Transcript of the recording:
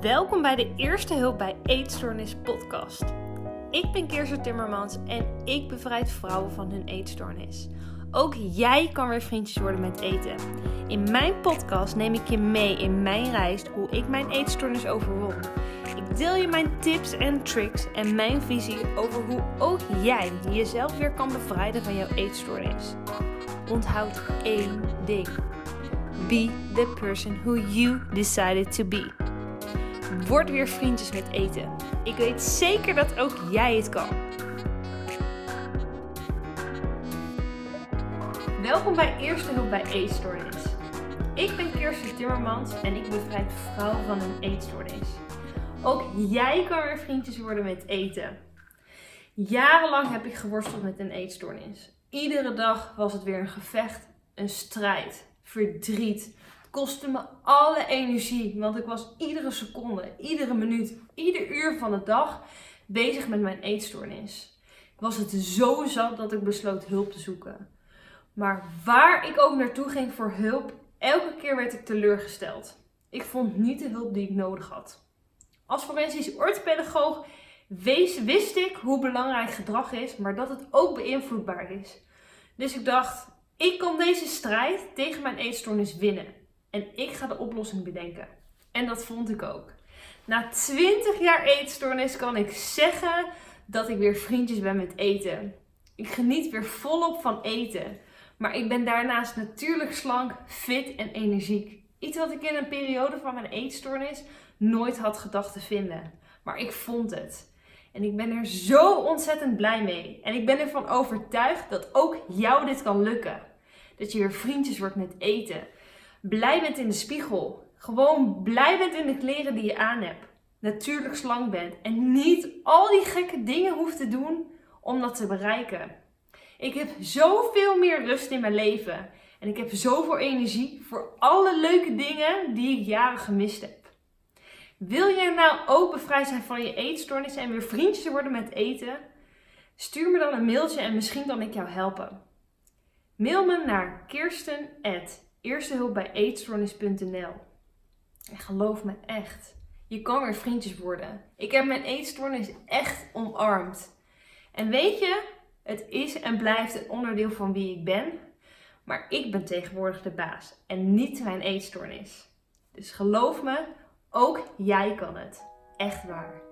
Welkom bij de Eerste Hulp bij Eetstoornis podcast. Ik ben Kirsten Timmermans en ik bevrijd vrouwen van hun eetstoornis. Ook jij kan weer vriendjes worden met eten. In mijn podcast neem ik je mee in mijn reis hoe ik mijn eetstoornis overwon. Ik deel je mijn tips en tricks en mijn visie over hoe ook jij jezelf weer kan bevrijden van jouw eetstoornis. Onthoud één ding. Be the person who you decided to be. Word weer vriendjes met eten. Ik weet zeker dat ook jij het kan. Welkom bij Eerste Hulp bij Eetstoornis. Ik ben Kirsten Timmermans en ik bevrijd vrouwen van een eetstoornis. Ook jij kan weer vriendjes worden met eten. Jarenlang heb ik geworsteld met een eetstoornis. Iedere dag was het weer een gevecht, een strijd, verdriet, kostte me alle energie. Want ik was iedere seconde, iedere minuut, ieder uur van de dag bezig met mijn eetstoornis. Ik was het zo zat dat ik besloot hulp te zoeken. Maar waar ik ook naartoe ging voor hulp, elke keer werd ik teleurgesteld. Ik vond niet de hulp die ik nodig had. Als forensisch orthopedagoog wist ik hoe belangrijk gedrag is, maar dat het ook beïnvloedbaar is. Dus ik dacht, ik kan deze strijd tegen mijn eetstoornis winnen. En ik ga de oplossing bedenken. En dat vond ik ook. Na 20 jaar eetstoornis kan ik zeggen dat ik weer vriendjes ben met eten. Ik geniet weer volop van eten. Maar ik ben daarnaast natuurlijk slank, fit en energiek. Iets wat ik in een periode van mijn eetstoornis nooit had gedacht te vinden. Maar ik vond het. En ik ben er zo ontzettend blij mee. En ik ben ervan overtuigd dat ook jou dit kan lukken. Dat je weer vriendjes wordt met eten blij bent in de spiegel. Gewoon blij bent in de kleren die je aan hebt. Natuurlijk slank bent. En niet al die gekke dingen hoeft te doen om dat te bereiken. Ik heb zoveel meer rust in mijn leven. En ik heb zoveel energie voor alle leuke dingen die ik jaren gemist heb. Wil jij nou ook bevrijd zijn van je eetstoornis en weer vriendjes worden met eten? Stuur me dan een mailtje en misschien kan ik jou helpen. Mail me naar kirsten@ Eerste hulp bij eetstoornis.nl. En geloof me echt, je kan weer vriendjes worden. Ik heb mijn eetstoornis echt omarmd. En weet je, het is en blijft een onderdeel van wie ik ben. Maar ik ben tegenwoordig de baas en niet mijn eetstoornis. Dus geloof me, ook jij kan het. Echt waar.